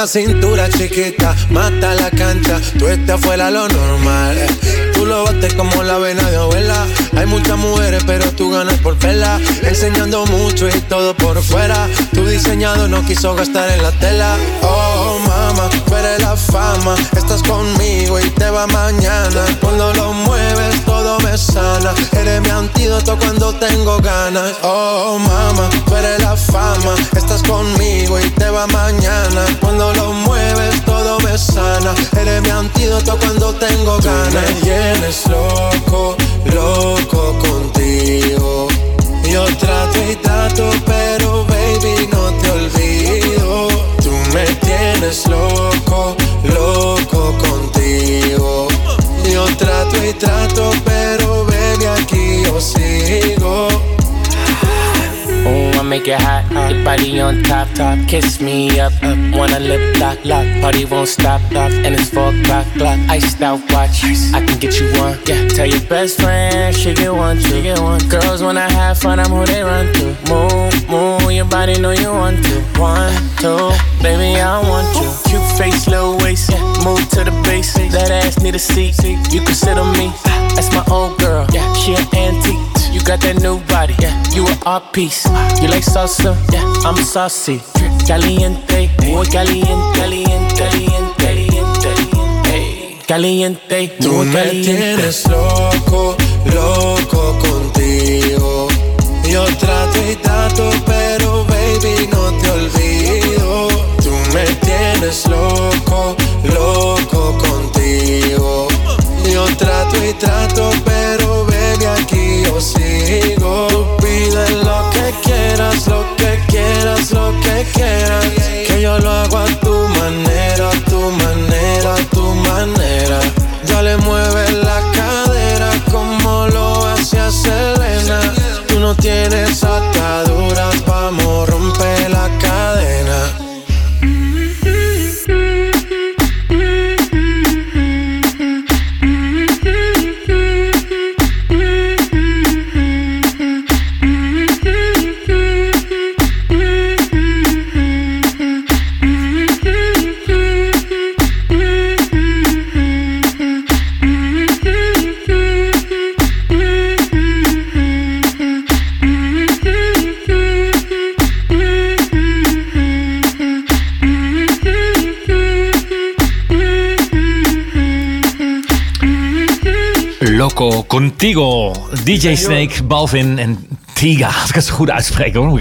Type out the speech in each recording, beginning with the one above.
Una cintura chiquita, mata la cancha, tú estás fuera lo normal. Tú lo bates como la vena de abuela. Hay muchas mujeres, pero tú ganas por pela. Enseñando mucho y todo por fuera. Tu diseñado no quiso gastar en la tela. Oh, mama, eres la fama. Estás conmigo y te va mañana. Cuando lo mueves, todo me sana. Eres mi antídoto cuando tengo ganas. Oh, mama, eres la fama. Estás conmigo y te va mañana. Cuando lo todo me sana. Eres mi antídoto cuando tengo ganas. Me tienes loco, loco contigo. Yo trato y trato, pero baby no te olvido. Tú me tienes loco, loco contigo. Yo trato y trato, pero baby aquí yo sigo. Oh, I make it hot. Your body on top, top. Kiss me up, up. Wanna lip lock, lock. Party won't stop, stop. And it's four o'clock, clock. Iced out watch. I can get you one. Yeah. Tell your best friend she get one, she get one. Girls wanna have fun, I'm who they run to. Move, move. Your body know you want to. One, two, baby I want you. Cute face, little waist. Yeah. Move to the base. That ass need a seat. You can sit on me. That's my old girl. Yeah, she an antique. You got that new body, yeah. You an art piece. You like salsa, yeah. I'm saucy. Caliente, muy caliente, caliente, caliente, caliente. Caliente, Tú muy me caliente. tienes loco, loco contigo. Yo trato y trato, pero baby no te olvido. Tú me tienes loco, loco contigo. Yo trato y trato, pero baby aquí yo sigo. Pide lo que quieras, lo que quieras, lo que quieras. Que yo lo hago a tu manera, a tu manera, a tu manera. Dale, mueve la cadera como lo hacía Selena. Tú no tienes ataduras, vamos, rompe Loco Contigo. DJ Snake, Balvin en Tiga. Als ik het zo goed uitspreek hoor.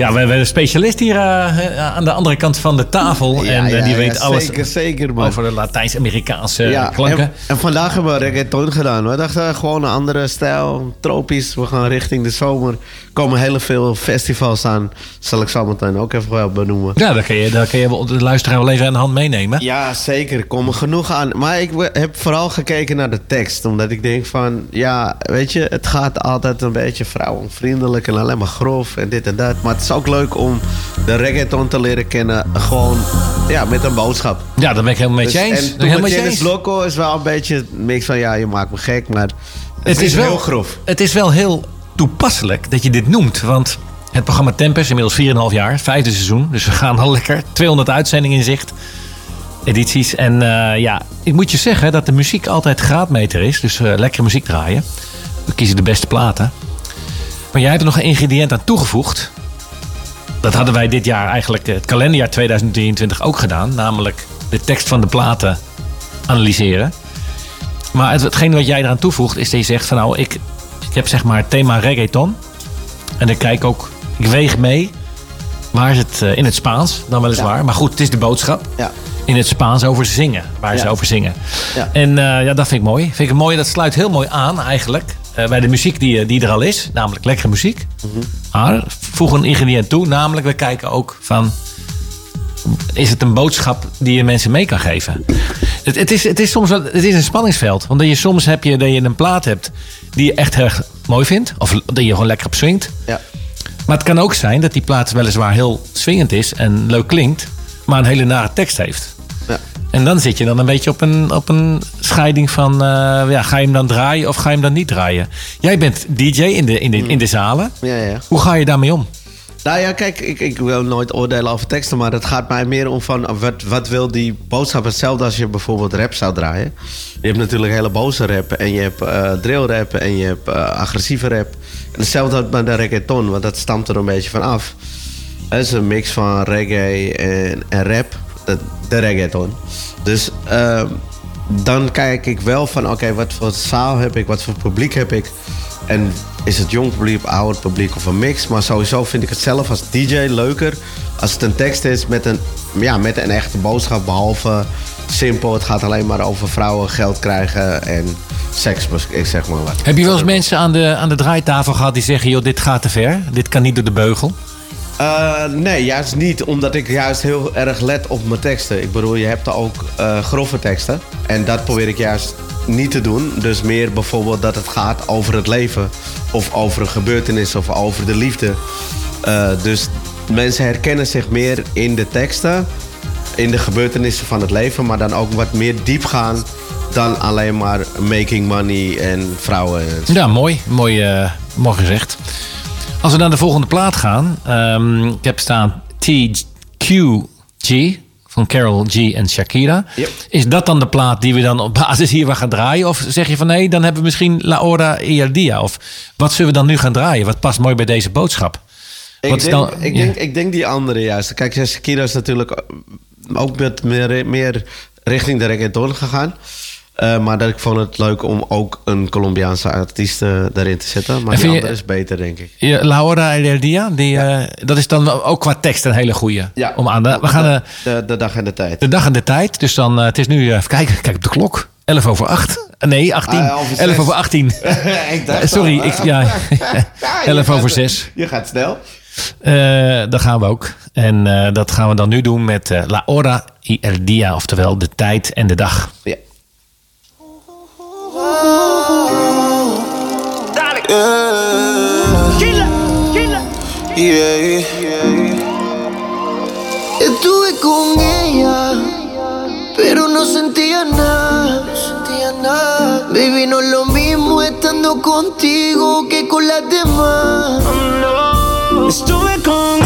Ja, we hebben een specialist hier eh, aan de andere kant van de tafel. Ja, en eh, ja, die weet alles Zeker, over de Latijns-Amerikaanse klanken. En, en vandaag hebben we reggaeton gedaan. We dachten gewoon een andere stijl, tropisch. We gaan richting de zomer. Er komen heel veel festivals aan. Zal ik zo meteen ook even wel benoemen. Ja, daar kan je, daar kan je wel de luisteraar wel even aan de hand meenemen. Ja, zeker. Er komen genoeg aan. Maar ik heb vooral gekeken naar de tekst. Omdat ik denk van... Ja, weet je, het gaat altijd een beetje vrouwenvriendelijk... en alleen maar grof en dit en dat. Maar het is ook leuk om de reggaeton te leren kennen. Gewoon, ja, met een boodschap. Ja, daar ben ik helemaal met je Dus- eens. En Ben ik helemaal met je eens. Loco is wel een beetje mix van... Ja, je maakt me gek, maar... Het, Het is, wel, heel grof. Het is wel heel toepasselijk dat je dit noemt. Want het programma Tempest, inmiddels 4,5 jaar, vijfde seizoen. Dus we gaan al lekker. 200 uitzendingen in zicht. Edities. En eh, ja, ik moet je zeggen dat de muziek altijd graadmeter is. Dus eh, lekkere muziek draaien. We kiezen de beste platen. Maar jij hebt er nog een ingrediënt aan toegevoegd. Dat hadden wij dit jaar eigenlijk, eh, het kalenderjaar 2023, ook gedaan. Namelijk de tekst van de platen analyseren. Maar het, hetgeen wat jij eraan toevoegt is dat je zegt van nou, ik, ik heb zeg maar het thema reggaeton. En ik kijk ook, ik weeg mee. Waar is het eh, in het Spaans dan weliswaar. Ja. Maar goed, het is de boodschap. Ja. In het Spaans over zingen, waar ze over zingen. Ja. En eh, ja, dat vind ik mooi. Vind ik het mooi, dat sluit heel mooi aan eigenlijk. Eh, bij de muziek die, eh, die er al is, namelijk lekkere muziek. Maar voeg een ingrediënt toe, namelijk we kijken ook van is het een boodschap die je mensen mee kan geven? Het, het, is, het is soms wel, het is een spanningsveld. Want dat je, soms heb je dat je een plaat hebt die je echt heel erg mooi vindt. Of dat je gewoon lekker op swingt. Ja. Maar het kan ook zijn dat die plaat weliswaar heel swingend is en leuk klinkt. Maar een hele nare tekst heeft. Ja. En dan zit je dan een beetje op een, op een scheiding van... eh, ja, ga je hem dan draaien of ga je hem dan niet draaien? Jij bent DJ in de, in de, in de zalen. Ja, ja. Hoe ga je daarmee om? Nou ja, kijk, ik, ik wil nooit oordelen over teksten, maar het gaat mij meer om van wat, wat wil die boodschap. Hetzelfde als je bijvoorbeeld rap zou draaien. Je hebt natuurlijk hele boze rap en je hebt eh drill rap en je hebt eh, agressieve rap. En hetzelfde met de reggaeton, want dat stamt er een beetje van af. Het is een mix van reggae en, en rap, de, de reggaeton. Dus ehm, dan kijk ik wel van, oké, wat voor zaal heb ik, wat voor publiek heb ik. En is het jong publiek, oud publiek of een mix. Maar sowieso vind ik het zelf als DJ leuker als het een tekst is met een, ja, met een echte boodschap. Behalve simpel, het gaat alleen maar over vrouwen geld krijgen en seks, ik zeg maar wat. Heb je wel eens mensen aan de, aan de draaitafel gehad die zeggen... joh, dit gaat te ver, dit kan niet door de beugel? Eh, nee, juist niet. Omdat ik juist heel erg let op mijn teksten. Ik bedoel, je hebt ook eh, grove teksten. En dat probeer ik juist niet te doen. Dus meer bijvoorbeeld dat het gaat over het leven. Of over een gebeurtenis of over de liefde. Eh, dus mensen herkennen zich meer in de teksten. In de gebeurtenissen van het leven. Maar dan ook wat meer diep gaan dan alleen maar making money en vrouwen. Ja, mooi. Mooi, mooi gezegd. Als we naar de volgende plaat gaan. ehm, ik heb staan TQG van Carol G en Shakira. Yep. Is dat dan de plaat die we dan op basis hiervan gaan draaien? Of zeg je van nee, dan hebben we misschien La Hora Dia? Of wat zullen we dan nu gaan draaien? Wat past mooi bij deze boodschap? Ik, Wat denk, dan- ik, ja. denk, ik denk die andere juist. Kijk, Shakira is natuurlijk ook met meer, meer richting de reggaeton gegaan. Eh, maar dat ik vond het leuk om ook een Colombiaanse artiest eh, daarin te zetten. Maar En die je- andere is beter, denk ik. Ja, La Hora y el Dia, die, eh, dat is dan ook qua tekst een hele goeie. Om aan de, we gaan de, de dag en de tijd. de dag en de tijd. Dus dan, het is nu, even kijken, kijk op de klok. 11 over 8. Nee, 18. Ah, half 11 zes. over 18. ik dacht Sorry, al, ik, ja, ja, je 11 gaat- over 6. Je gaat snel. Eh dat gaan we ook. En eh, dat gaan we dan nu doen met eh, La Hora y el Dia. Oftewel de tijd en de dag. Ja. Estuve con ella, pero no sentía nada. No sentía nada. Baby, no es lo mismo estando contigo que con las demás. Estuve con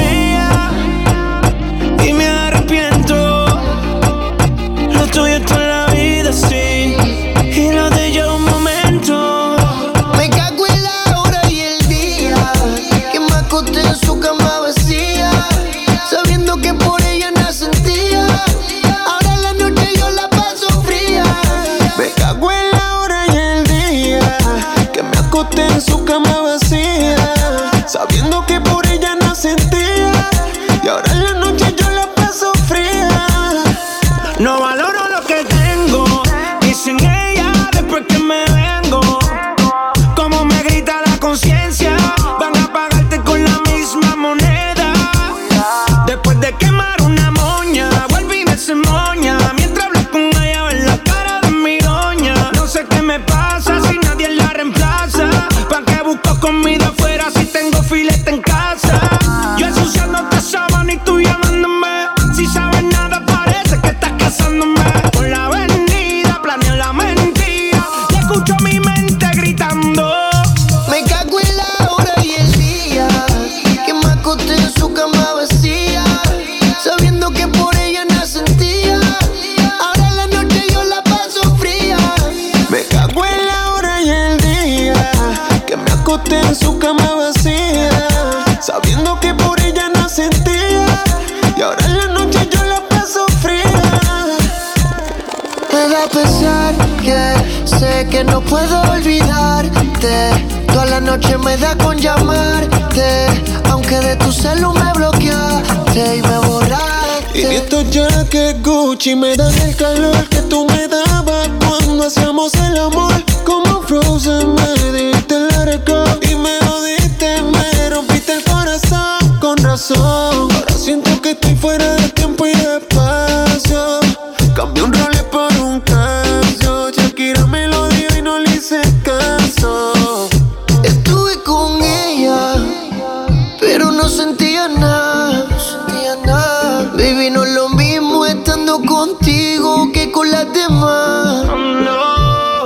noche me da con llamarte, aunque de tu celu me bloqueaste y me Y borraste. estos ya que Gucci me dan el calor que tú me dabas cuando hacíamos el amor. Como Frozen me diste el récord y me jodiste, me rompiste el corazón con razón. Ahora siento que estoy fuera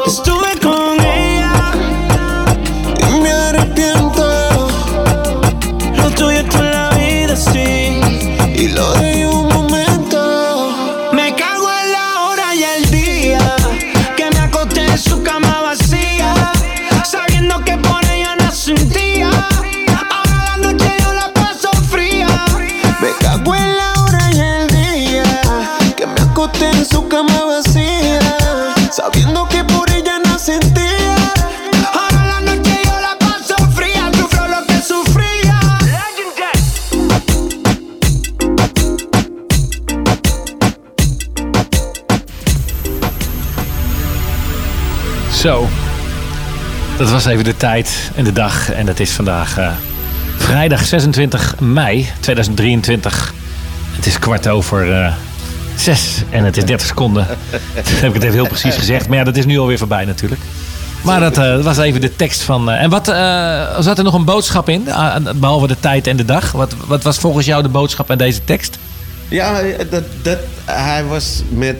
Stood Dat was even de tijd en de dag. En dat is vandaag uh, vrijdag 26 mei 2023. Het is kwart over uh, zes en het is 30 seconden. Dan heb ik het even heel precies gezegd. Maar ja, dat is nu alweer voorbij natuurlijk. Maar dat uh, was even de tekst van. En wat zat er nog een boodschap in? behalve de tijd en de dag. Wat, wat was volgens jou de boodschap aan deze tekst? Ja, dat, dat, hij was met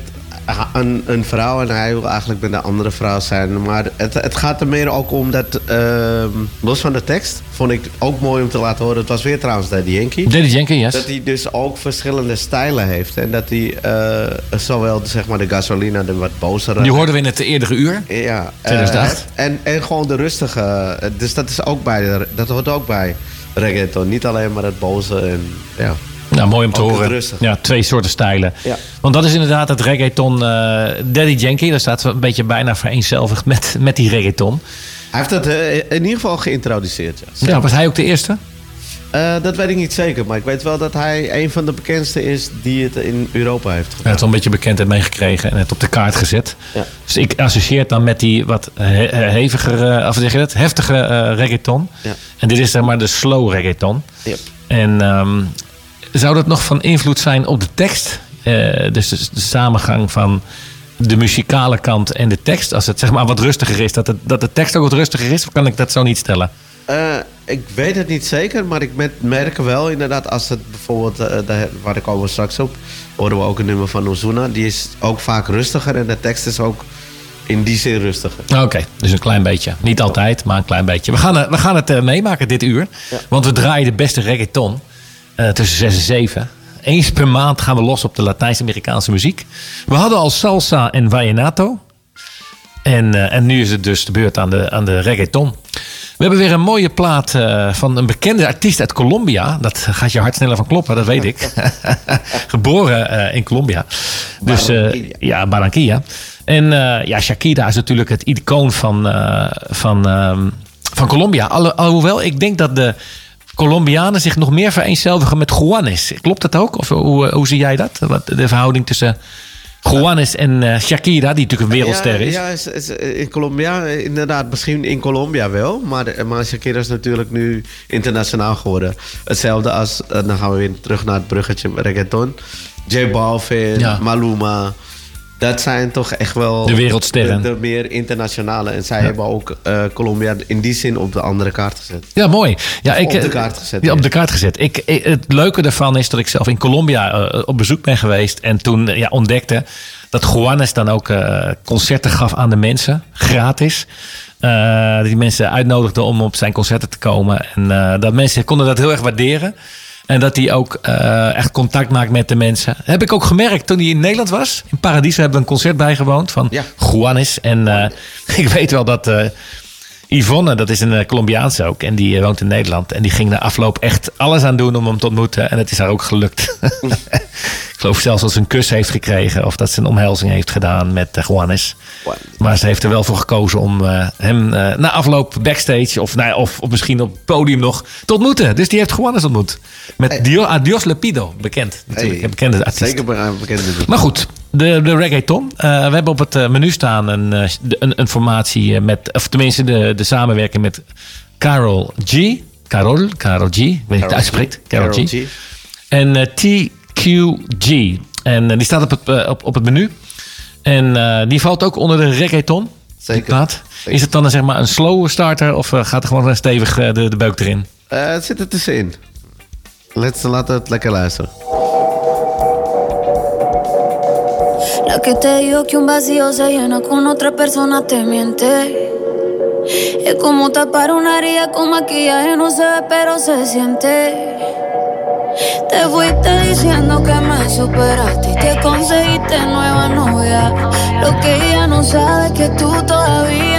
een, een vrouw en hij wil eigenlijk met een andere vrouw zijn. Maar het, het gaat er meer ook om dat, ehm, los van de tekst, vond ik ook mooi om te laten horen. Het was weer trouwens Daddy Yankee. Daddy Yankee, yes. Dat hij dus ook verschillende stijlen heeft. En dat hij uh, zowel zeg maar de gasolina, de wat bozere... Die hoorden we in het eerdere uur. Ja. 2008. Uh, en, en gewoon de rustige. Dus dat, is ook bij, dat hoort ook bij reggaeton. Niet alleen maar het boze en ja... Nou, mooi om te horen. Ja, twee soorten stijlen. Ja. Want dat is inderdaad het reggaeton uh, Daddy Yankee. Daar staat een beetje bijna vereenzelvigd met, met die reggaeton. Hij heeft dat uh, in ieder geval geïntroduceerd. Ja. ja, was hij ook de eerste? Uh, dat weet ik niet zeker, maar ik weet wel dat hij een van de bekendste is die het in Europa heeft gedaan. Hij heeft al een beetje bekendheid meegekregen en het op de kaart gezet. Ja. Dus ik associeer het dan met die wat he heviger, of zeg je dat, heftige uh, reggaeton. Ja. En dit is zeg maar de slow reggaeton. Yep. En um, zou dat nog van invloed zijn op de tekst? Uh, dus de, de, samengang van de muzikale kant en de tekst. Als het zeg maar wat rustiger is, dat, het, dat de tekst ook wat rustiger is? Of kan ik dat zo niet stellen? Uh, ik weet het niet zeker, maar ik merk wel inderdaad als het bijvoorbeeld, uh, de, waar ik over straks op, horen we ook een nummer van Ozuna. Die is ook vaak rustiger en de tekst is ook in die zin rustiger. Oké, okay, dus een klein beetje. Niet altijd, maar een klein beetje. We gaan, we gaan het uh, meemaken dit uur. Ja. Want we draaien de beste reggaeton. Uh, tussen 6 en 7. Eens per maand gaan we los op de Latijns-Amerikaanse muziek. We hadden al salsa en vallenato. En, uh, en nu is het dus de beurt aan de, aan de reggaeton. We hebben weer een mooie plaat uh, van een bekende artiest uit Colombia. Dat gaat je hart sneller van kloppen, dat weet ik. Geboren in Colombia. Dus ja, Barranquilla. En ja, Shakira is natuurlijk het icoon van, van, um, van Colombia. Al, alhoewel, ik denk dat de Colombianen zich nog meer vereenzelvigen met Juanes. Klopt dat ook? Of hoe, hoe zie jij dat? De verhouding tussen Juanes en uh, Shakira, die natuurlijk een wereldster is. Ja, is, is, in Colombia, inderdaad, misschien in Colombia wel. Maar, maar Shakira is natuurlijk nu internationaal geworden. Hetzelfde als, dan gaan we weer terug naar het bruggetje reggaeton. J Balvin, Ja. Maluma. Dat zijn toch echt wel De wereldsterren. De, de meer internationale. En zij hebben ook uh, Colombia in die zin op de andere kaart gezet. Ja, mooi. Ja, ik, op de eh, kaart gezet. Ja, op de kaart gezet. Ik, ik- het leuke daarvan is dat ik zelf in Colombia eh, op bezoek ben geweest. En toen ja, ontdekte dat Juanes dan ook concerten gaf aan de mensen. Gratis. Die mensen uitnodigde om op zijn concerten te komen. En dat mensen konden dat heel erg waarderen. En dat hij ook eh, echt contact maakt met de mensen. Heb ik ook gemerkt toen hij in Nederland was. In Paradiso hebben we een concert bijgewoond van Ja. Juanes. En eh, ik weet wel dat eh, Yvonne, dat is een Colombiaanse ook. En die woont in Nederland. En die ging na afloop echt alles aan doen om hem te ontmoeten. En het is haar ook gelukt. ik geloof zelfs dat ze een kus heeft gekregen. Of dat ze een omhelzing heeft gedaan met eh, Juanes. Maar ze heeft er wel voor gekozen om eh, hem eh, na afloop backstage. Of, nou, of, of misschien op het podium nog te ontmoeten. Dus die heeft Juanes ontmoet. Met Hey. Dio, Adios Lepido. Bekend natuurlijk. Hey, bekende artiest. Zeker be- bekende Maar goed, de, de reggaeton. We hebben op het menu staan een, een, een formatie met, of tenminste de, de samenwerking met Carol G. Carol, Carol G. Ik weet niet hoe je het uitspreekt. Carol, G. En eh, TQG. En eh, die staat op het, eh, op, op het menu. En eh, die valt ook onder de reggaeton. Zeker. plaat. Zeker. Is het dan een, zeg maar een slow starter of gaat er gewoon een stevig de, de beuk erin? Eh, het zit er tussenin. Let's, laten we het lekker luisteren. La que te dijo que un vacío se llena con otra persona te miente. Es como tapar una herida con maquillaje, no se ve pero se siente. Te fuiste diciendo que me superaste y te conseguiste nueva novia. Lo que ella no sabe es que tú todavía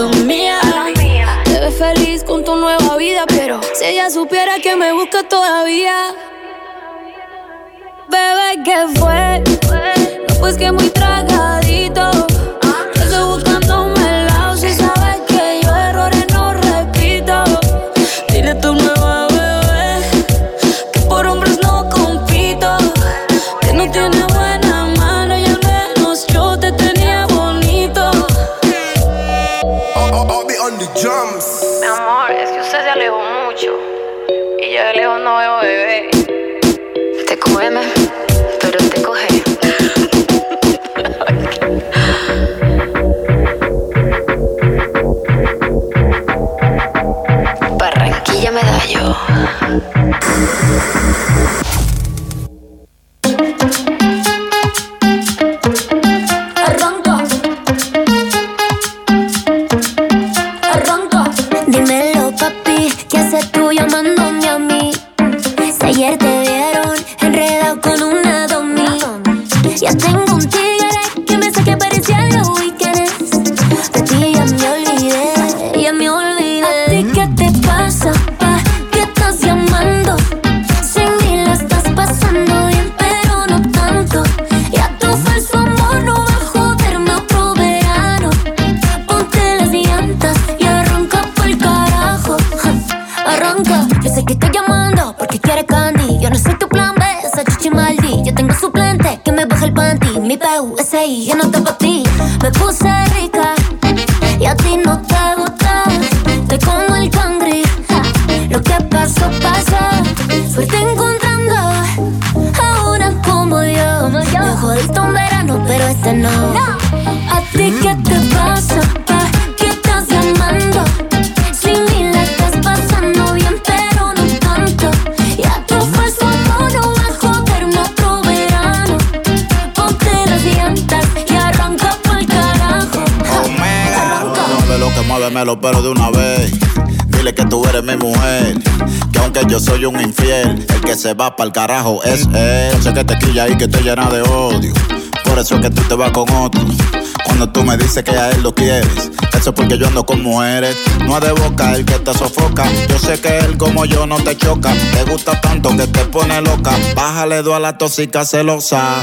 anatomía. Te ves feliz con tu nueva vida, pero si ella supiera que me busca todavía. Bebé, ¿qué fue? No, pues que muy tragadito. Mi amor, es que usted se alejó mucho. Y yo de lejos no veo bebé. Te come, pero te coge. Barranquilla Medallo. mi PUSI y no te pa' ti. Me puse rica y a ti no te gusta. Te como el cangri, lo que pasó, pasó. Suerte encontrando a una como yo. Me jodiste un verano, pero este no. no. Dímelo, pero de una vez. Dile que tú eres mi mujer. Que aunque yo soy un infiel, el que se va pa'l carajo es él. Sé que te quilla y que te llena de odio. Por eso es que tú te vas con otro. Cuando tú me dices que a él lo quieres, eso es porque yo ando con mujeres. No es de boca el que te sofoca. Yo sé que él como yo no te choca. Te gusta tanto que te pone loca. Bájale dos a la tóxica celosa.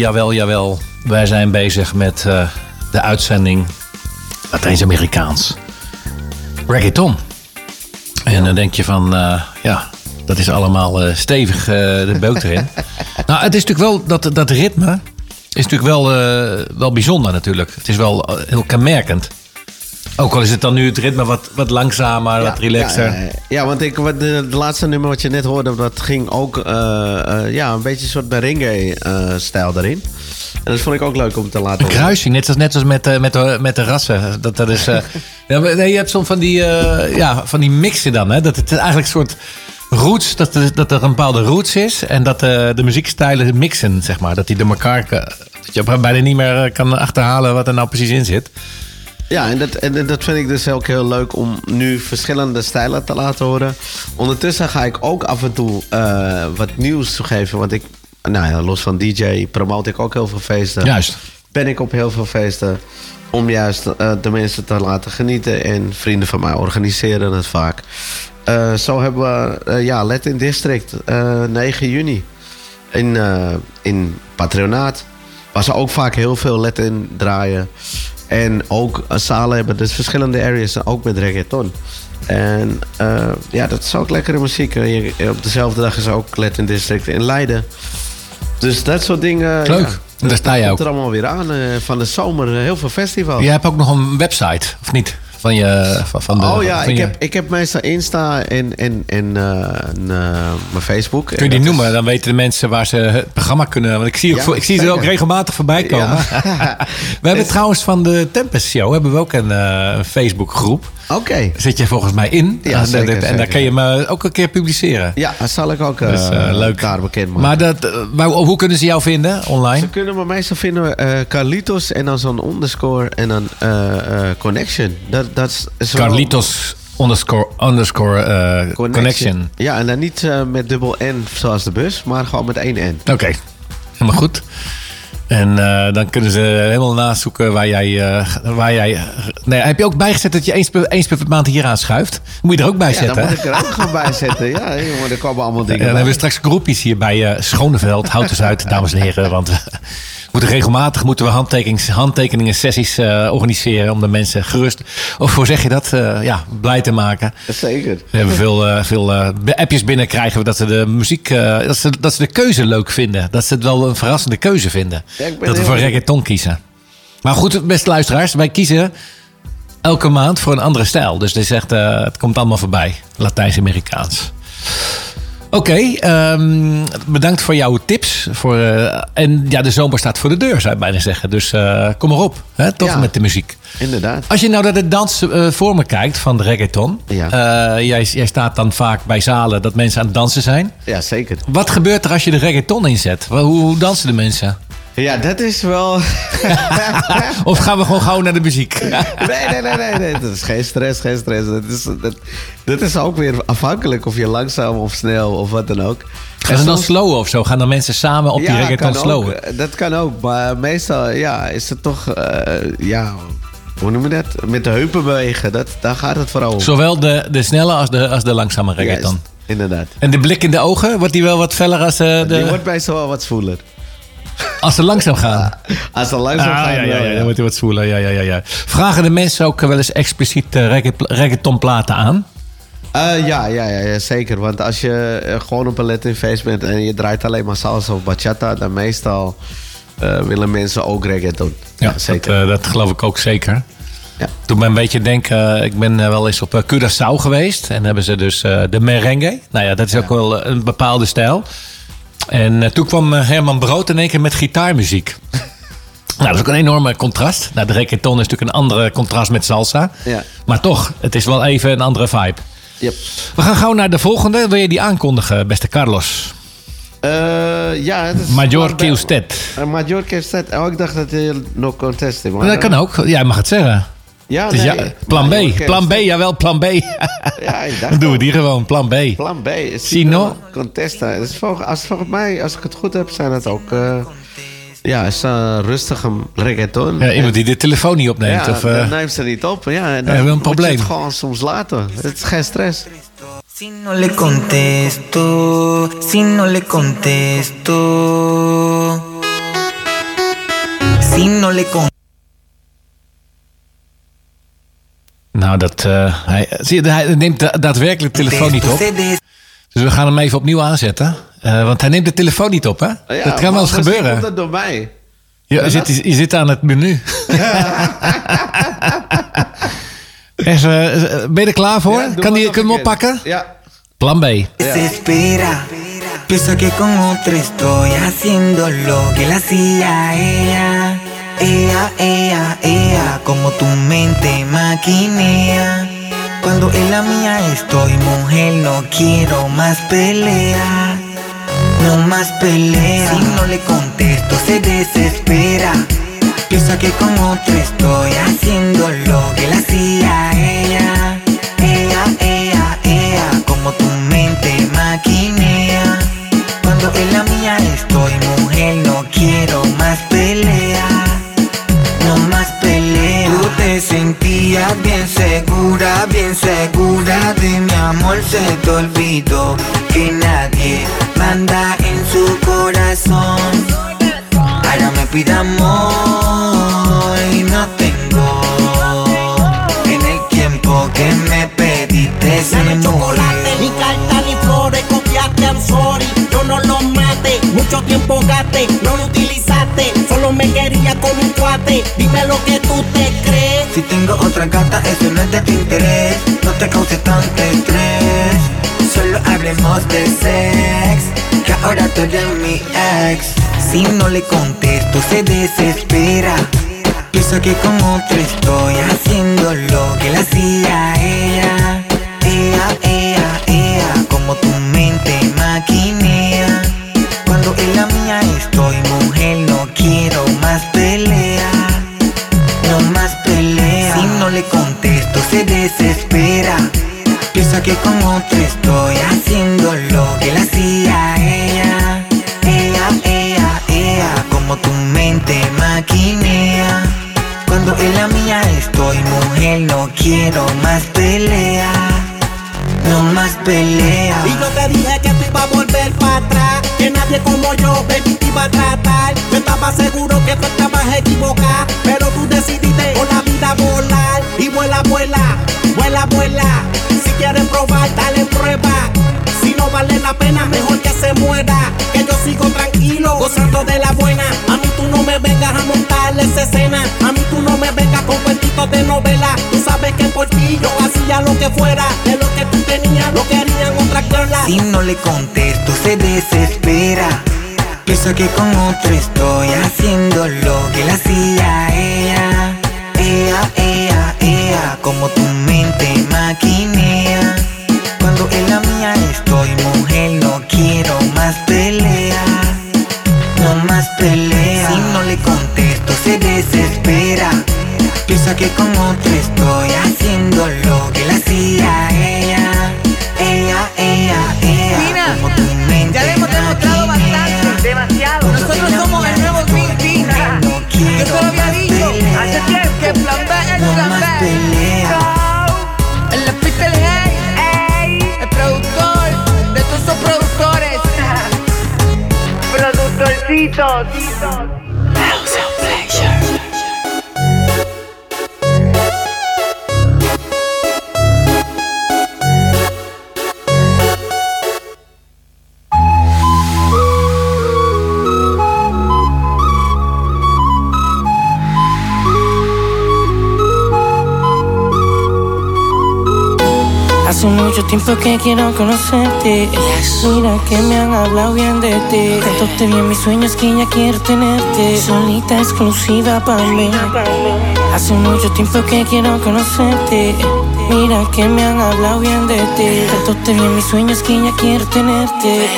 Jawel, jawel. Wij zijn bezig met eh, de uitzending Latijns-Amerikaans. Reggaeton. En dan denk je van, eh, ja, dat is allemaal eh, stevig de beuk erin. nou, het is natuurlijk wel, dat, dat ritme is natuurlijk wel, wel bijzonder natuurlijk. Het is wel heel kenmerkend. Ook al is het dan nu het ritme wat, wat langzamer, wat relaxer. Ja, want ik, wat de, de laatste nummer wat je net hoorde, dat ging ook eh, eh, ja, een beetje een soort merengue-stijl erin. En dat vond ik ook leuk om te laten horen. kruising, net als, net als met, eh, met, de, met de rassen. Dat, dat is, eh, nee, je hebt soms van die, eh, ja, van die mixen dan. Hè? Dat het eigenlijk een soort roots, dat dat er een bepaalde roots is. En dat eh, de muziekstijlen mixen, zeg maar. Dat die door elkaar, eh, dat je bijna niet meer eh, kan achterhalen wat er nou precies in zit. Ja, en dat, en dat vind ik dus ook heel leuk om nu verschillende stijlen te laten horen. Ondertussen ga ik ook af en toe eh, wat nieuws toegeven. Want ik, nou ja, los van DJ, promote ik ook heel veel feesten. Juist. Ben ik op heel veel feesten om juist eh, de mensen te laten genieten. En vrienden van mij organiseren het vaak. Eh, zo hebben we ja, Latin District, eh 9 juni. In, in Patronaat. Waar ze ook vaak heel veel Latin draaien. En ook eh, zalen hebben dus verschillende areas, ook met reggaeton. En eh, ja, dat is ook lekkere muziek. Je- Op dezelfde dag is ook Latin District in Leiden. Dus dat soort dingen. Leuk. Ja, Daar sta je komt ook. er allemaal weer aan. eh, van de zomer heel veel festivals. Jij hebt ook nog een website, of niet? Van je, van, van de, oh ja, van ik je- heb, ik heb meestal Insta en, en, en eh, eh, mijn Facebook. Kun je die is- noemen? Dan weten de mensen waar ze het programma kunnen. Want ik zie, ook, Ja, voor- ik zie ze ook regelmatig voorbij komen. Ja. we hebben trouwens van de Tempest Show hebben we ook een, een Facebookgroep. Oké. Daar zit je volgens mij in. Ja, en, zeker, en daar zeker. kun je me ook een keer publiceren. Ja, dat zal ik ook eh, Dus, eh, leuk. daar bekend maken. Maar, dat, eh, maar hoe kunnen ze jou vinden online? Ze kunnen me meestal vinden eh Carlitos en dan zo'n underscore en dan eh, eh, connection. Dat, is Carlitos underscore, underscore eh, connection. Ja, en dan niet eh, met dubbel N zoals de bus, maar gewoon met één N. Oké, helemaal goed. En eh, dan kunnen ze helemaal nazoeken waar jij... eh, waar jij nee, heb je ook bijgezet dat je eens per, eens per maand hier aanschuift? Moet je er ook bij Ja, zetten, dan hè? moet ik er ook gewoon bij zetten. Ja, jongen, er komen allemaal En dingen dan hebben we straks groepjes hier bij eh, Schoneveld, Houten Zuid, dames en heren. Want moeten regelmatig moeten we handtekenings, handtekeningen sessies eh, organiseren om de mensen gerust, of hoe zeg je dat, eh, ja, blij te maken. Zeker. We hebben veel, eh, veel appjes binnenkrijgen we dat ze de muziek, dat, ze, dat ze de keuze leuk vinden. Dat ze het wel een verrassende keuze vinden. Ja, dat we voor reggaeton kiezen. Maar goed, beste luisteraars, wij kiezen elke maand voor een andere stijl. Dus is echt, eh, het komt allemaal voorbij. Latijns-Amerikaans. Oké, ehm, bedankt voor jouw tips. Voor, eh, en ja, de zomer staat voor de deur, zou ik bijna zeggen. Dus eh, kom maar op, hè, toch Ja. met de muziek. Inderdaad. Als je nou naar de dans eh, voor me kijkt van de reggaeton. Ja. jij, jij staat dan vaak bij zalen dat mensen aan het dansen zijn. Ja, zeker. Wat gebeurt er als je de reggaeton inzet? Hoe, hoe dansen de mensen? Ja, dat is wel... Of gaan we gewoon gauw naar de muziek? Nee, nee, nee, nee, nee. Dat is geen stress, geen stress. Dat is, dat, dat is ook weer afhankelijk of je langzaam of snel of wat dan ook. Gaan ze dan slowen of zo? Gaan dan mensen samen op die reggaeton kan ook. slowen? Dat kan ook. Maar meestal ja, is het toch... eh, ja, hoe noem je dat? Met de heupen bewegen. Dat, daar gaat het vooral om. Zowel de, de snelle als de, als de langzame reggaeton. Juist, inderdaad. En de blik in de ogen, wordt die wel wat feller als, eh, Die de, wordt meestal wel wat zwoeler. Als ze langzaam gaan? Als ze langzaam Ah, gaan, ja, ja, ja, dan wordt hij wat zwoeler. Ja, ja, ja, ja. Vragen de mensen ook wel eens expliciet eh, regga- reggaetonplaten aan? Eh, ja, ja, ja, ja, zeker. Want als je eh, gewoon op een Latin feest bent en je draait alleen maar salsa of bachata, dan meestal willen mensen ook reggaeton. Ja, zeker. Dat, dat geloof ik ook zeker. Ja. Toen me een beetje denken, ik ben wel eens op Curaçao geweest. En hebben ze dus de merengue. Nou ja, dat is ook wel een bepaalde stijl. En eh, toen kwam eh, Herman Brood in één keer met gitaarmuziek. nou, dat is ook een enorme contrast. Nou, de reggaeton is natuurlijk een andere contrast met salsa. Ja. Maar toch, het is wel even een andere vibe. Yep. We gaan gauw naar de volgende. Wil je die aankondigen, beste Carlos? Eh, ja, het is Major. Eh, Major. Oh, ik dacht dat hij nog contest maar Dat kan ook. Jij mag het zeggen. Ja, nee. ja, plan B. Plan B, jawel, plan B. Ja, ik dacht Dan doen we die gewoon, plan B. Plan B. is Sino? Contesta. Dus volgens, als, volgens mij, als ik het goed heb, zijn het ook... eh, ja, is uh, rustige reggaeton. Ja, iemand die de telefoon niet opneemt. Ja, of, eh, dan neemt ze niet op. Ja, en dan hebben we een moet je probleem. het gewoon soms laten. Het is geen stress. Si no le contesto, si no le contesto. no le con Nou, dat, eh, hij, zie je, hij neemt da- daadwerkelijk de telefoon niet op. Dus we gaan hem even opnieuw aanzetten. Eh, want hij neemt de telefoon niet op, hè? Ja, dat kan wel eens gebeuren. komt dat door mij. Ja, je, zit, je zit aan het menu. Is, eh, ben je er klaar voor? Ja, kan die, kunnen we oppakken? Ja. Plan B. desespera. Que con otro estoy haciendo lo que la hacía ella. Ella, ella, ella, como tu mente maquinea. Cuando en la mía estoy, mujer, no quiero más pelea. No más pelea. Si no le contesto, se desespera. Piensa que con otro estoy haciendo lo que la hacía ella. Ella, ella, ella, como tu mente maquinea. Cuando en la mía estoy, mujer, no quiero más pelea. Te sentías bien segura, bien segura de mi amor. Se te olvidó que nadie manda en su corazón. Ahora me pide amor y no tengo. En el tiempo que me pediste se me chocolate, I'm sorry, yo no lo maté, mucho tiempo gasté, no lo utilizaste, solo me quería como un cuate, dime lo que tú te crees. Si tengo otra gata, eso no es de tu interés. No te causes tanto estrés. Solo hablemos de sex. Que ahora tú eres mi ex. Si no le contesto, se desespera. Piensa que con otro estoy haciendo le contesto, se desespera. Piensa que con otro estoy haciendo lo que le hacía ella. Ella, ella, ella, como tu mente maquinea. Cuando en la mía estoy, mujer, dog. Tiempo que quiero conocerte. Mira que me han hablado bien de ti. Tanto te vi en mis sueños que ya quiero tenerte. Solita exclusiva para mí. Hace mucho tiempo que quiero conocerte. Mira que me han hablado bien de ti. Tanto te vi en mis sueños que ya quiero tenerte.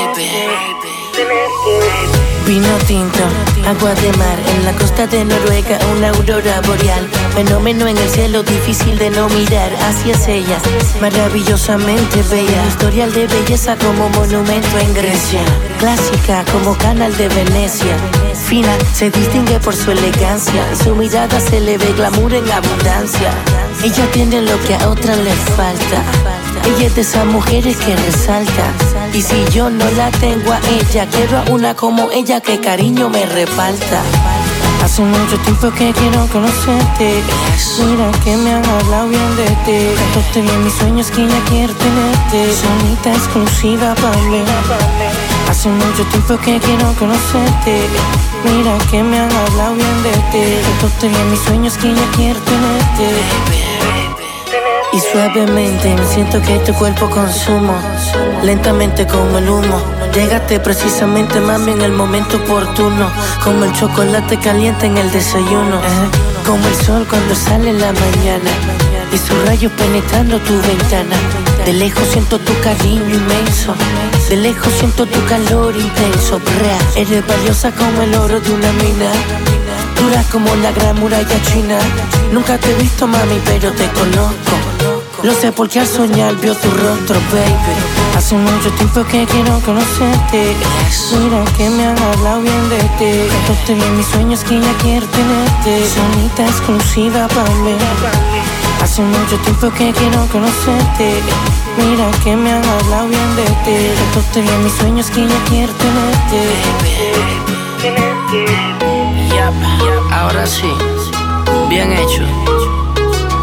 Vino tinto, agua de mar en la costa de Noruega, una aurora boreal. Fenómeno en el cielo, difícil de no mirar. Así es ella, maravillosamente bella. Historial de belleza como monumento en Grecia. Clásica como canal de Venecia. Fina, se distingue por su elegancia. Su mirada se le ve glamour en abundancia. Ella tiene lo que a otras le falta. Ella es de esas mujeres que resalta. Y si yo no la tengo a ella, quiero a una como ella que cariño me reparta. Hace mucho tiempo que quiero conocerte. Mira que me han hablado bien de ti. Vi en mis sueños que ya quiero tenerte. Sonita exclusiva para mí. Hace mucho tiempo que quiero conocerte. Mira que me han hablado bien de ti. Vi en mis sueños que ya quiero tenerte. Y suavemente me siento que tu cuerpo consumo Lentamente como el humo. Llegaste precisamente mami en el momento oportuno. Como el chocolate caliente en el desayuno. Eh, Como el sol cuando sale en la mañana. Y sus rayos penetrando tu ventana. De lejos siento tu cariño inmenso. De lejos siento tu calor intenso. Brea, Eres valiosa como el oro de una mina Como la gran muralla china Nunca te he visto mami pero te conozco Lo sé porque al soñar vio tu rostro baby Hace mucho tiempo que quiero conocerte Mira que me han hablado bien de ti Tanto te vi en mis sueños que ya quiero tenerte Sonita exclusiva para mí Hace mucho tiempo que quiero conocerte Mira que me han hablado bien de ti vi en mis sueños que ya quiero tenerte Yap, ahora sí, bien hecho.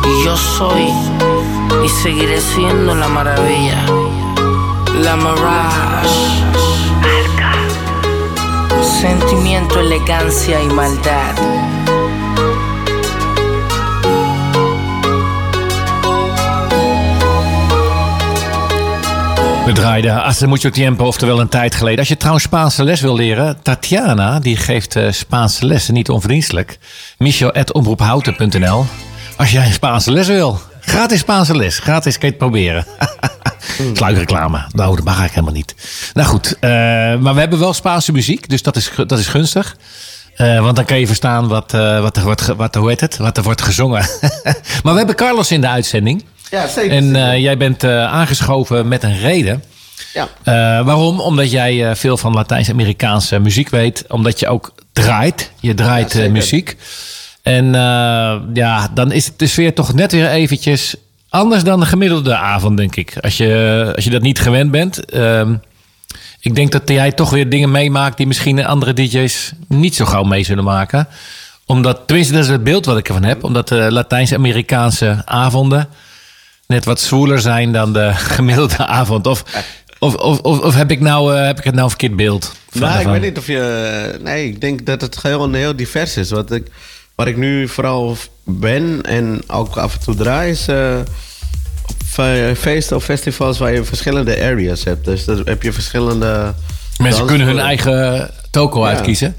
Y yo soy y seguiré siendo la maravilla, la mirage. Sentimiento, elegancia y maldad. We draaiden Hace Mucho Tiempo, oftewel een tijd geleden. Als je trouwens Spaanse les wil leren, Tatiana, die geeft eh, Spaanse lessen, niet onverdienstelijk. Michel.omroephouten.nl Als jij Spaanse les wil. Gratis Spaanse les. Gratis kan je het proberen. Sluikreclame. Nou, dat mag ik helemaal niet. Nou goed, eh, maar we hebben wel Spaanse muziek, dus dat is, dat is gunstig. Eh, want dan kan je verstaan wat, wat, er wordt, wat, hoe heet het? wat er wordt gezongen. maar we hebben Carlos in de uitzending. Ja, zeker. En eh, jij bent eh, aangeschoven met een reden. Ja. Eh, waarom? Omdat jij veel van Latijns-Amerikaanse muziek weet. Omdat je ook draait. Je draait muziek. En ja, dan is het de sfeer toch net weer eventjes anders dan de gemiddelde avond, denk ik. Als je, als je dat niet gewend bent. Ehm, ik denk dat jij toch weer dingen meemaakt die misschien andere DJ's niet zo gauw mee zullen maken. Omdat, tenminste, dat is het beeld wat ik ervan heb. Omdat de Latijns-Amerikaanse avonden net wat zwoeler zijn dan de gemiddelde avond. Of, of, of, of, heb, ik nou, eh, heb ik het nou een verkeerd beeld? van- Nou, ik weet niet of je... Nee, ik denk dat het heel, heel divers is. Wat ik, waar ik nu vooral ben en ook af en toe draai... is eh, feesten of festivals waar je verschillende areas hebt. Dus dan heb je verschillende... Mensen kunnen hun eigen toko Ja. uitkiezen.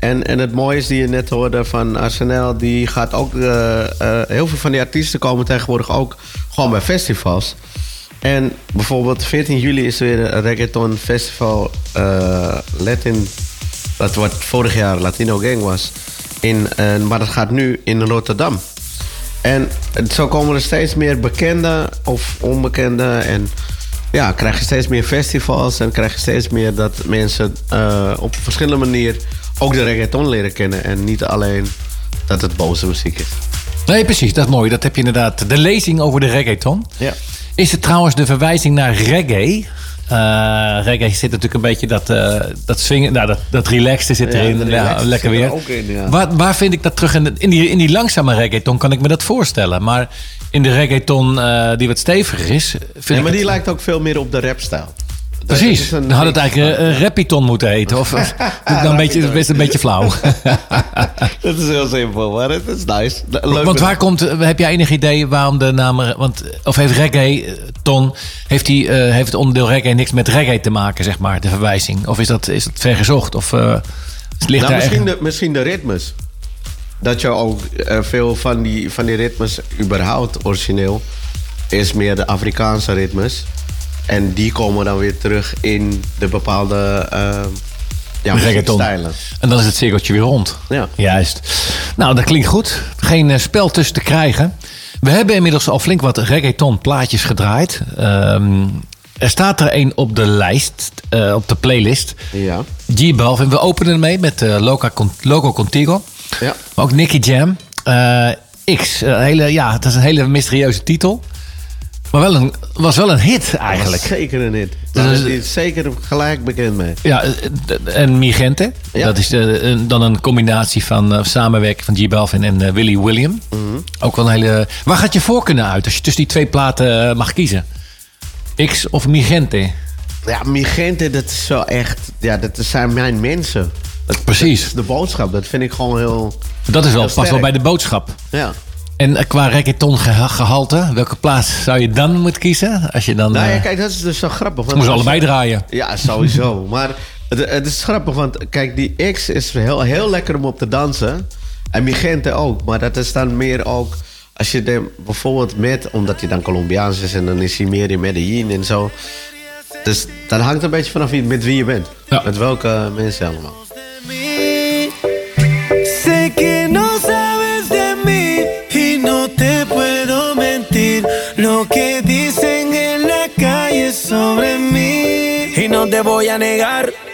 En, en het mooie is die je net hoorde van Arsenal, die gaat ook. eh, eh, heel veel van die artiesten komen tegenwoordig ook gewoon bij festivals. En bijvoorbeeld 14 juli is er weer een reggaeton festival eh, Latin. Dat wat vorig jaar Latino Gang was. In, maar dat gaat nu in Rotterdam. En zo komen er steeds meer bekende of onbekende. En ja, krijg je steeds meer festivals. En krijg je steeds meer dat mensen op verschillende manier ook de reggaeton leren kennen. En niet alleen dat het boze muziek is. Nee, precies. Dat is mooi. Dat heb je inderdaad. De lezing over de reggaeton. Ja. Is het trouwens de verwijzing naar reggae? Eh, reggae zit natuurlijk een beetje dat, eh dat swingen, nou, dat, dat relaxed zit erin. Ja, lekker er weer. ook in, ja. waar, waar vind ik dat terug? In, de- in, die, in die langzame reggaeton kan ik me dat voorstellen. Maar in de reggaeton eh, die wat steviger is, vind Nee, ik maar die het- lijkt ook veel meer op de rapstijl. Precies. Dan had het eigenlijk van- een rapiton moeten heten. Of of- dan een beetje, best een beetje flauw. Dat is heel simpel, maar het is nice. Leuk want waar komt, heb jij enig idee waarom de naam... Want, of heeft reggae, eh, Ton, heeft, die, eh, heeft het onderdeel reggae niks met reggae te maken, zeg maar, de verwijzing? Of is dat, is dat vergezocht? Of eh, ligt Nou, misschien, echt- de, misschien de ritmes. Dat je ook eh, veel van die, van die ritmes überhaupt origineel is meer de Afrikaanse ritmes. En die komen dan weer terug in de bepaalde eh ja, reggaeton. En dan is het cirkeltje weer rond. Ja. Juist. Nou, dat klinkt goed. Geen eh, spel tussen te krijgen. We hebben inmiddels al flink wat reggaeton plaatjes gedraaid. Ehm, er staat er een op de lijst, eh, op de playlist. Ja. G Balvin. We openen ermee met eh, Loca Con- Loco Contigo. Ja. Maar ook Nicky Jam. Eh, X. Een hele, ja, dat is een hele mysterieuze titel. Maar wel een, was wel een hit eigenlijk. Zeker een hit. Dat Daar is- zeker gelijk bekend mee. Ja, eh, en Migente. Ja. Dat is eh, dan een combinatie van eh, samenwerking van G Balvin en Willy William. Mhm. Ook wel een hele... Waar gaat je voor kunnen uit als je tussen die twee platen mag kiezen? X of Migente? Ja, Migente, dat is wel echt... Ja, dat zijn mijn mensen. Dat, Precies. dat de boodschap, dat vind ik gewoon heel... Dat is wel, past wel bij de boodschap. Ja. En qua reggaeton geha- gehalte, welke plaats zou je dan moeten kiezen? Als je dan... Nou ja, eh, kijk, dat is dus zo grappig. als- allebei draaien. Ja, sowieso. maar het, het is grappig, want kijk, die X is heel, heel lekker om op te dansen. En Migente ook. Maar dat is dan meer ook... Als je er bijvoorbeeld met... Omdat hij dan Colombiaans is en dan is hij meer in Medellin en zo. Dus dan hangt een beetje vanaf wie, met wie je bent. Met welke mensen allemaal. Voy a negar.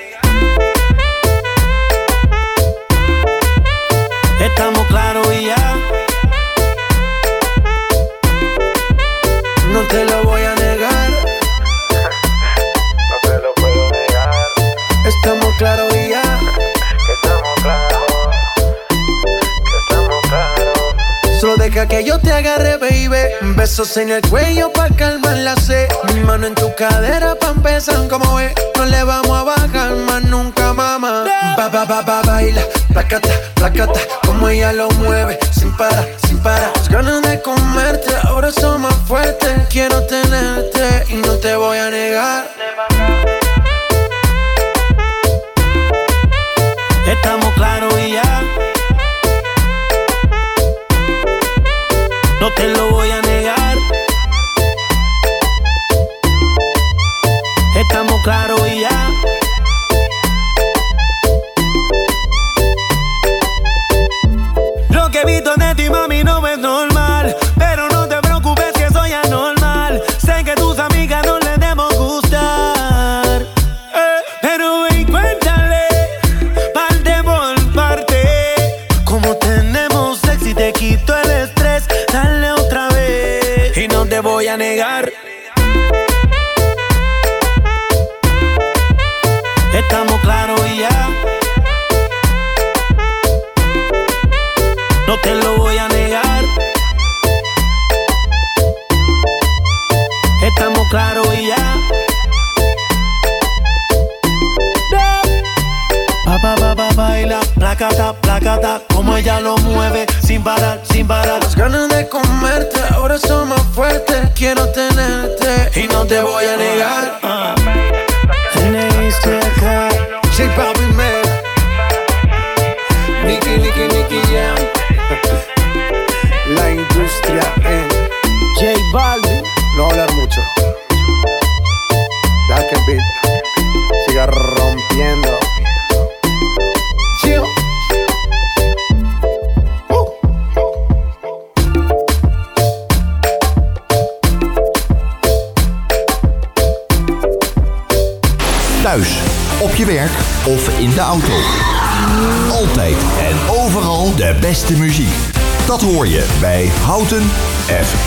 Te agarre, baby. Besos en el cuello pa' calmar la sed. Mi mano en tu cadera pa' empezar como ve. No le vamos a bajar más nunca, mamá. Ba, ba, ba, ba, baila. Placata, placata. Como ella lo mueve. Sin parar, sin parar. Las ganas de comerte ahora son más fuertes. Quiero tenerte y no te voy a negar. Estamos claros y ya. No te lo voy a negar. Estamos claros y ya. Lo que he visto de negar. Te voy a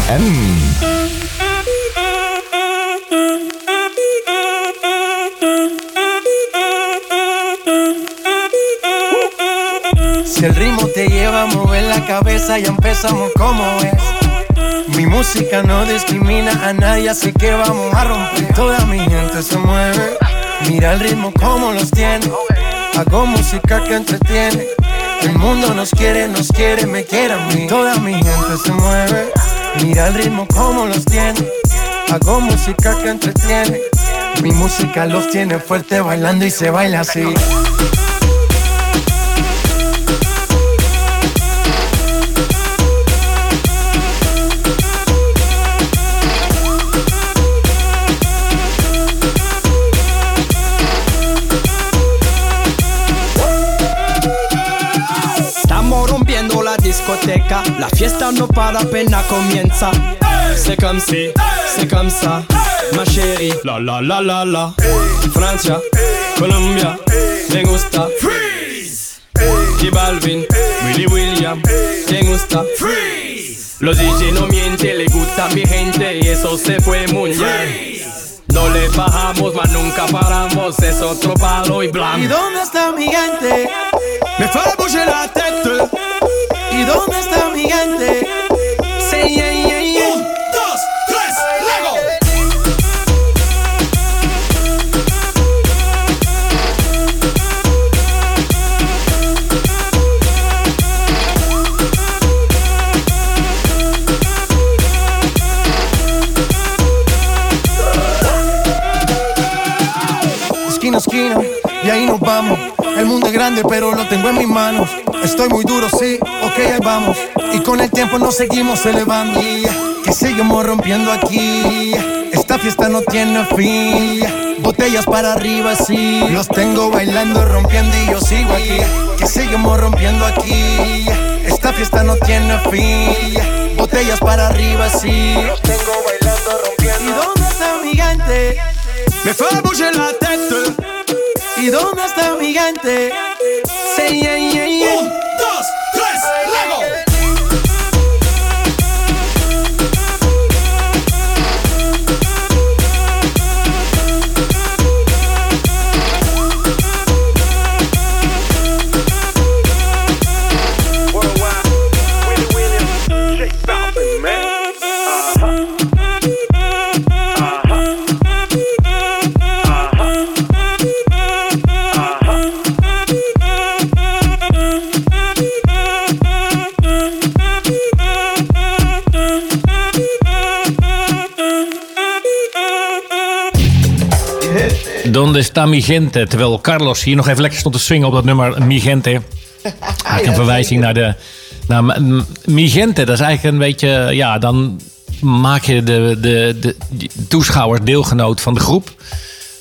Si el ritmo te lleva a mover la cabeza, ya empezamos como es. Mi música no discrimina a nadie, así que vamos a romper. Toda mi gente se mueve. Mira el ritmo como los tiene. Hago música que entretiene. El mundo nos quiere, nos quiere, me quiere a mí. Toda mi gente se mueve. Mira el ritmo como los tiene. Hago música que entretiene. Mi música los tiene fuerte bailando y se baila así. Discoteca, la fiesta no para apenas comienza. C'est comme si, c'est comme ça, ma chérie. La la la la la. Francia, Colombia, me gusta. Freeze. J Balvin, Willy William, me gusta. Freeze. Los DJ no mienten, le gusta mi gente y eso se fue muy bien. No le bajamos, mas nunca paramos, es otro palo y blanco. ¿Y dónde está mi gente? Me fue a la tête. ¿Y dónde está mi gente? Sí, yeah, yeah, yeah. Un, dos, tres, Lego. Esquina esquina, y ahí nos vamos. Grande, pero lo tengo en mis manos. Estoy muy duro, sí, ok, ahí vamos. Y con el tiempo nos seguimos elevando. Que seguimos rompiendo aquí. Esta fiesta no tiene fin. Botellas para arriba, sí. Los tengo bailando, rompiendo y yo sigo aquí. Que seguimos rompiendo aquí. Esta fiesta no tiene fin. Botellas para arriba, sí. Los tengo bailando, rompiendo. ¿Y dónde está mi gente? Me fue a la tête. ¿Y dónde está mi gente? Sí, está mi gente? Terwijl Carlos hier nog even lekker stond te swingen op dat nummer Mi Gente. Eigenlijk een verwijzing naar de... Naar M- Mi Gente, dat is eigenlijk een beetje... Ja, dan maak je de, de, de, deelgenoot van de groep.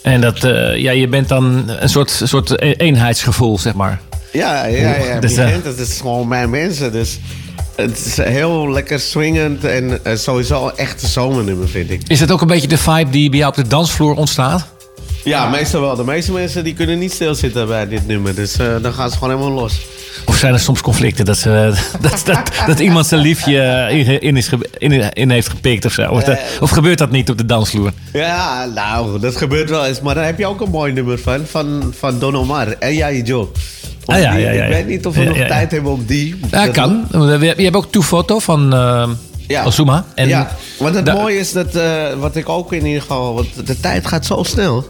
En dat, eh, ja, je bent dan een soort, soort e- eenheidsgevoel, zeg maar. Ja, ja, ja. Dus, eh, het is gewoon mijn mensen. Dus het is heel lekker swingend en eh, sowieso een echte zomernummer, vind ik. Is het ook een beetje de vibe die bij jou op de dansvloer ontstaat? Ja, meestal wel. De meeste mensen die kunnen niet stilzitten bij dit nummer. Dus eh, dan gaan ze gewoon helemaal los. Of zijn er soms conflicten dat, ze, dat, dat, dat iemand zijn liefje in, in, is in, in heeft gepikt of zo? Of, of gebeurt dat niet op de dansvloer? Ja, nou, dat gebeurt wel eens. Maar daar heb je ook een mooi nummer van. Van, van Don Omar en Jij Joe. Ah, ja, ja, ja, Ik weet niet of we nog tijd hebben om die. Ja, Dat- kan. Je hebt ook Two Foto van eh Ja. Osuma. En ja, want het mooie is dat, eh, wat ik ook in ieder geval, want de tijd gaat zo snel.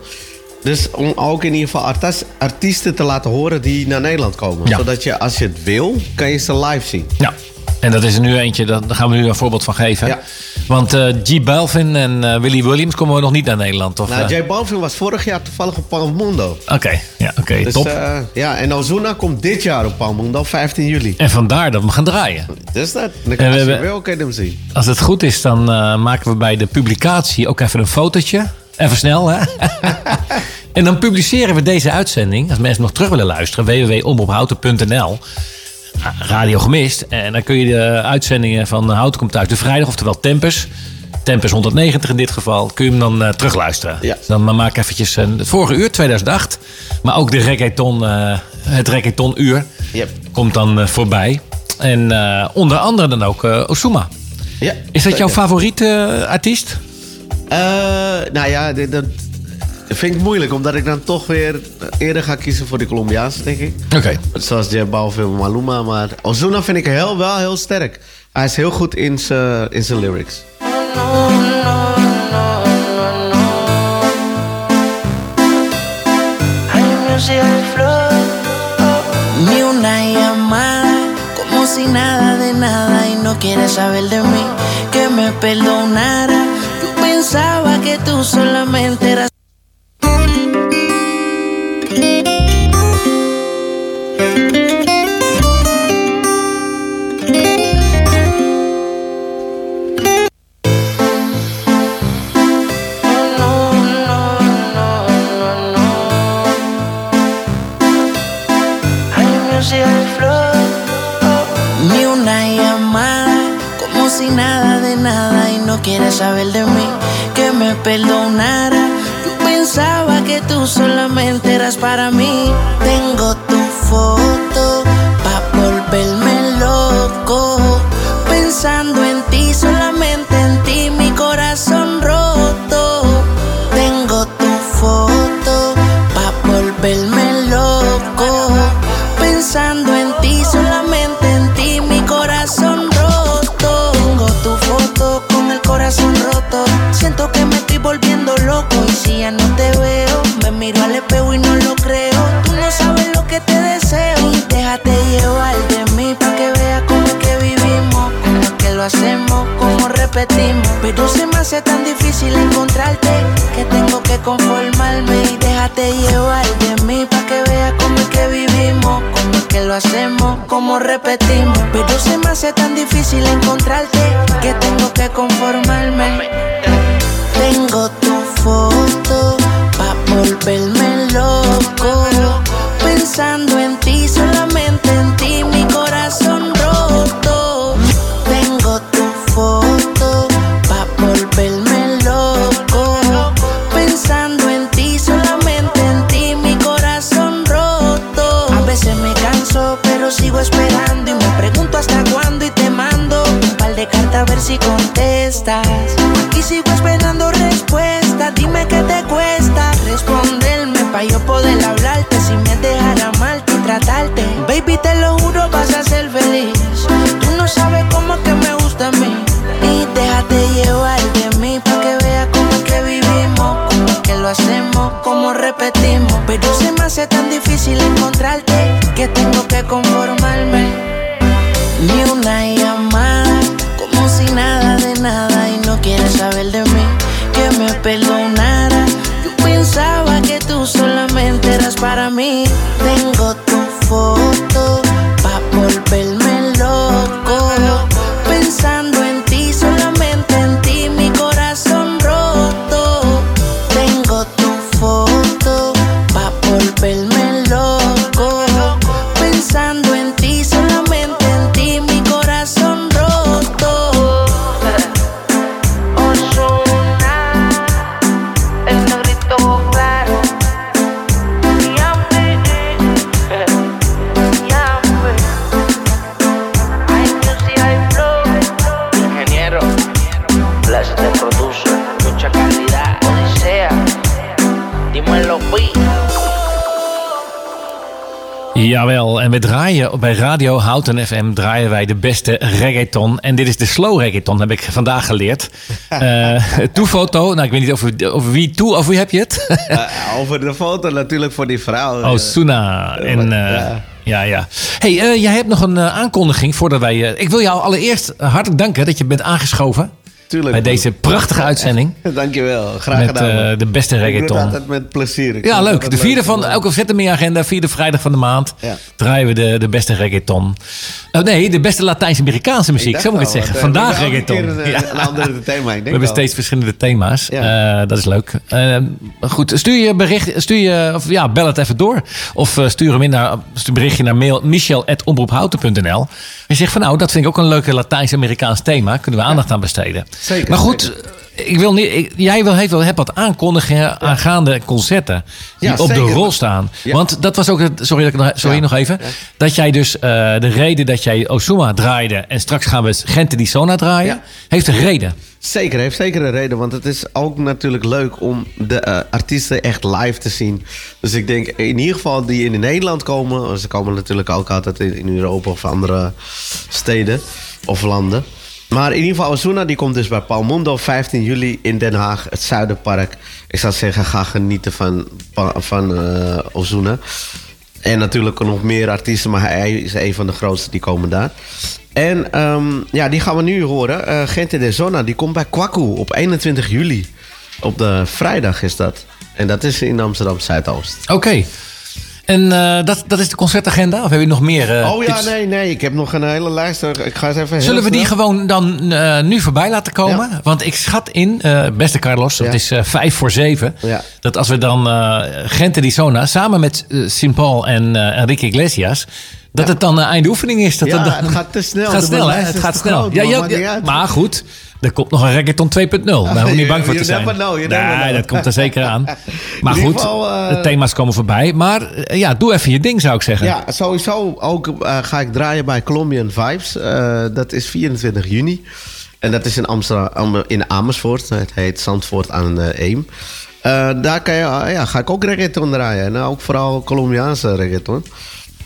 Dus om ook in ieder geval artas- artiesten te laten horen die naar Nederland komen. Ja. Zodat je, als je het wil, kan je ze live zien. Ja, en dat is er nu eentje, daar daar gaan we nu een voorbeeld van geven. Ja. Want eh G. Balvin en eh, Willy Williams komen we nog niet naar Nederland. Of, Nou, eh? J Balvin was vorig jaar toevallig op Palmundo. Oké, ja, oké, Dus, top. eh, ja, en Ozuna komt dit jaar op Palmundo, 15 juli. en vandaar dat we gaan draaien. Dus dat, dan, we als je je hem zien. Als het goed is, dan eh, maken we bij de publicatie ook even een fotootje. Even snel, hè? en dan publiceren we deze uitzending. Als mensen nog terug willen luisteren, www.omophouten.nl. Radio gemist. En dan kun je de uitzendingen van Houten komt thuis de vrijdag, oftewel Tempus. Tempus 190 in dit geval. Kun je hem dan eh, terugluisteren. Ja. Dus dan maak eventjes eh, het vorige uur, 2008. Maar ook de reggaeton, eh, het reggaeton uur Yep. komt dan voorbij. En onder andere dan ook Osuma. Ja, Is dat jouw favoriete artiest? Nou ja, dat vind ik moeilijk, omdat ik dan toch weer eerder ga kiezen voor de Colombiaanse, denk ik. Oké. Zoals J Balvin, Maluma, maar Ozuna vind ik heel, wel heel sterk. Hij is heel goed in zijn in zijn lyrics. Ni una llamada, como si nada de nada y no quieres saber de mí, que me perdonara. Yo pensaba que tú solamente eras. Quieres saber de mí, que me perdonara. Yo pensaba que tú solamente eras para mí. Tengo tu foto Pero se me hace tan difícil encontrarte que tengo que conformarme. Y déjate llevar de mí pa' que veas cómo es que vivimos. Cómo es que lo hacemos, cómo repetimos. Pero se me hace tan difícil encontrarte que tengo que conformarme. Radio Houten FM draaien wij de beste reggaeton. En dit is de slow reggaeton, heb ik vandaag geleerd. Eh Toefoto, nou ik weet niet over, over wie toe, over wie heb je het? Eh, over de foto natuurlijk voor die vrouw. Oh, Suna. En, eh, ja. ja, ja. hey, eh, jij hebt nog een eh, aankondiging voordat wij... eh, ik wil jou allereerst hartelijk danken dat je bent aangeschoven. Tuurlijk, Bij deze prachtige uitzending. Dankjewel, graag Met gedaan. eh, de beste Ik doe het reggaeton. altijd met plezier. Ik Ja, leuk. De vierde van om- elke zet hem in je agenda. Vierde vrijdag van de maand. Ja. Draaien we de, de beste reggaeton. Oh, nee, de beste Latijns-Amerikaanse muziek. Zo moet ik het zeggen. eh, Vandaag reggaeton. een, een ander thema. Ik denk We hebben al. steeds verschillende thema's. Ja. Eh, dat is leuk. Eh, goed, stuur je bericht, stuur je, of ja, bel het even door. Of eh, stuur hem in naar, stuur berichtje naar mail michel.omroephouten.nl. En je zegt van nou, dat vind ik ook een leuke Latijns-Amerikaans thema. Kunnen we aandacht aan besteden. Zeker, Maar goed, ik wil niet, ik- jij wil, heeft wel, hebt wat aankondigingen aangaande concerten. Die Ja, op de rol staan. Ja. Want dat was ook, het, sorry, dat ik nog, sorry Ja. nog even. Dat jij dus eh, de reden dat jij Osuma draaide. En straks gaan we Gente di Sona draaien. Heeft een reden. Zeker, heeft zeker een reden. Want het is ook natuurlijk leuk om de eh, artiesten echt live te zien. Dus ik denk in ieder geval die in Nederland komen. Ze komen natuurlijk ook altijd in, in Europa of andere steden of landen. Maar in ieder geval, Ozuna die komt dus bij Palmundo 15 juli in Den Haag, het Zuiderpark. Ik zou zeggen, ga genieten van, van eh, Ozuna. En natuurlijk nog meer artiesten, maar hij is een van de grootste die komen daar. En ehm, ja, die gaan we nu horen. Eh Gente de Zona, die komt bij Kwaku op 21 juli. Op de vrijdag is dat. En dat is in Amsterdam Zuidoost. Oké. En eh, dat, dat is de concertagenda? Of heb je nog meer eh, oh ja, tips? nee, nee. Ik heb nog een hele lijst. Ik ga eens even. Zullen we die snel- gewoon dan eh, nu voorbij laten komen? Want ik schat in, beste Carlos, het is vijf voor zeven. Ja. Dat als we dan Gente di Sona samen met Sint Paul en Enrique Iglesias dat het dan einde oefening is. Dat Ja, dan- het gaat te snel. Het gaat snel, hè? Het gaat snel. groot, ja, maar goed, er komt nog een reggaeton 2.0. Daar hoef je niet bang voor te zijn. know, nee, dat komt er zeker aan. Maar goed, geval, eh, de thema's komen voorbij. Maar eh, ja, doe even je ding, zou ik zeggen. Ja, sowieso ook eh, ga ik draaien bij Colombian Vibes. Dat is 24 juni. En dat is in, Amsterdam, in Amersfoort. Het heet Zandvoort aan de Eem. Daar kan je, ja, ga ik ook reggaeton draaien. En ook vooral Colombiaanse reggaeton.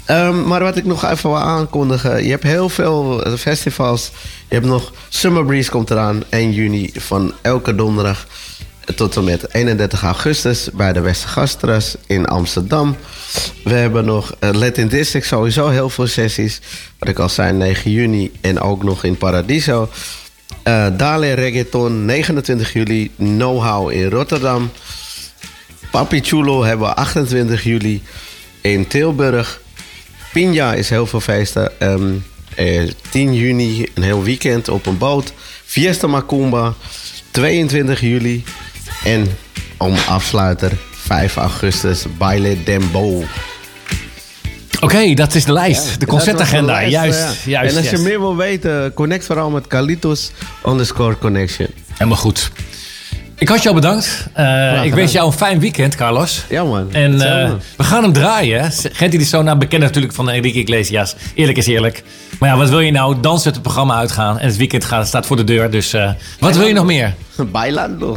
Ehm, maar wat ik nog even wil aankondigen. Je hebt heel veel eh, festivals. Je hebt nog Summer Breeze komt eraan. 1 juni van elke donderdag tot en met 31 augustus bij de Westergastras in Amsterdam. We hebben nog eh, Latin District, sowieso heel veel sessies. Wat ik al zei, 9 juni en ook nog in Paradiso. Eh Dale Reggaeton, 29 juli. Know-how in Rotterdam. Papi Chulo hebben we 28 juli in Tilburg. Pinja is heel veel feesten. Ehm, eh, 10 juni een heel weekend op een boot. Fiesta Macumba, 22 juli. En om afsluiter 5 augustus Baile Dembo. Oké, dat is de lijst. de concertagenda. lijst, juist, ja. juist. En als je meer wil weten, connect vooral met Kalitos underscore connection. Helemaal goed. Ik had je al bedankt. Eh, ik wens jou een fijn weekend, Carlos. Ja, man. En eh, Hetzelfde. we gaan hem draaien. Genti di Sona, bekend natuurlijk van Enrique Iglesias. Eerlijk is eerlijk. Maar ja, wat wil je nou? Dansen het programma uitgaan. En het weekend gaat, staat voor de deur. Dus eh, wat wil je nog meer? Bailando.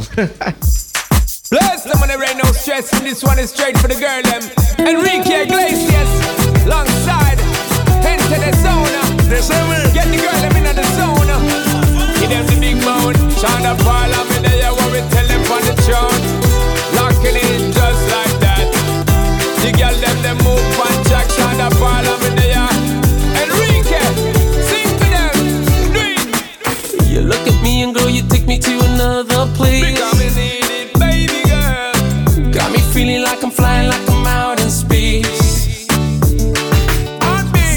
Bless them the no stress. And this one is straight for the girl, them. Enrique Iglesias, alongside. Enter the zone. Get the girl, them in the zone. Give them the big moan. Shine up all of me there, what we tell them on the throne. Locking in just like that. The girl, them, them move on track. Shine up all of me there. Enrique, sing them. You look at me and girl, you take me to another place. Because me need it, baby girl. Got me feeling like I'm flying like I'm out in space.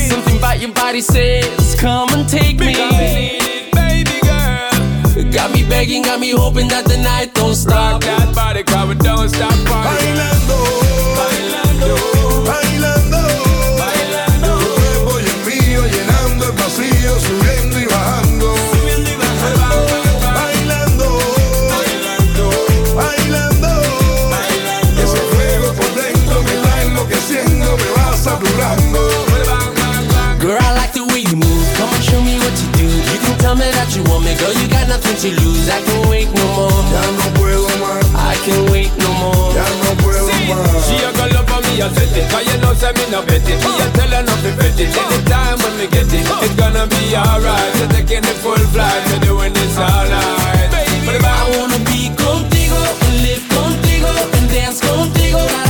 Something about your body says, come and take me begging, got me hoping that the night don't stop. Rock that body, cause we don't stop partying. Bailando, bailando, bailando, bailando. Tu cuerpo y el mío llenando el vacío, subiendo y bajando. Bailando, bailando, Ese fuego por dentro me va enloqueciendo, me va saturando. Tell me that you want me, girl. You got nothing to lose. I can wait no more. Ya no puedo más, I can wait no more. ya no puedo más. She a go love for me, I set it Cause you know say me no bet it Me a tell her not to bet it Anytime when we get it It's gonna be alright We're taking the full flight We're doing this all night But if I I wanna be contigo, live contigo, and dance contigo. Gotta contigo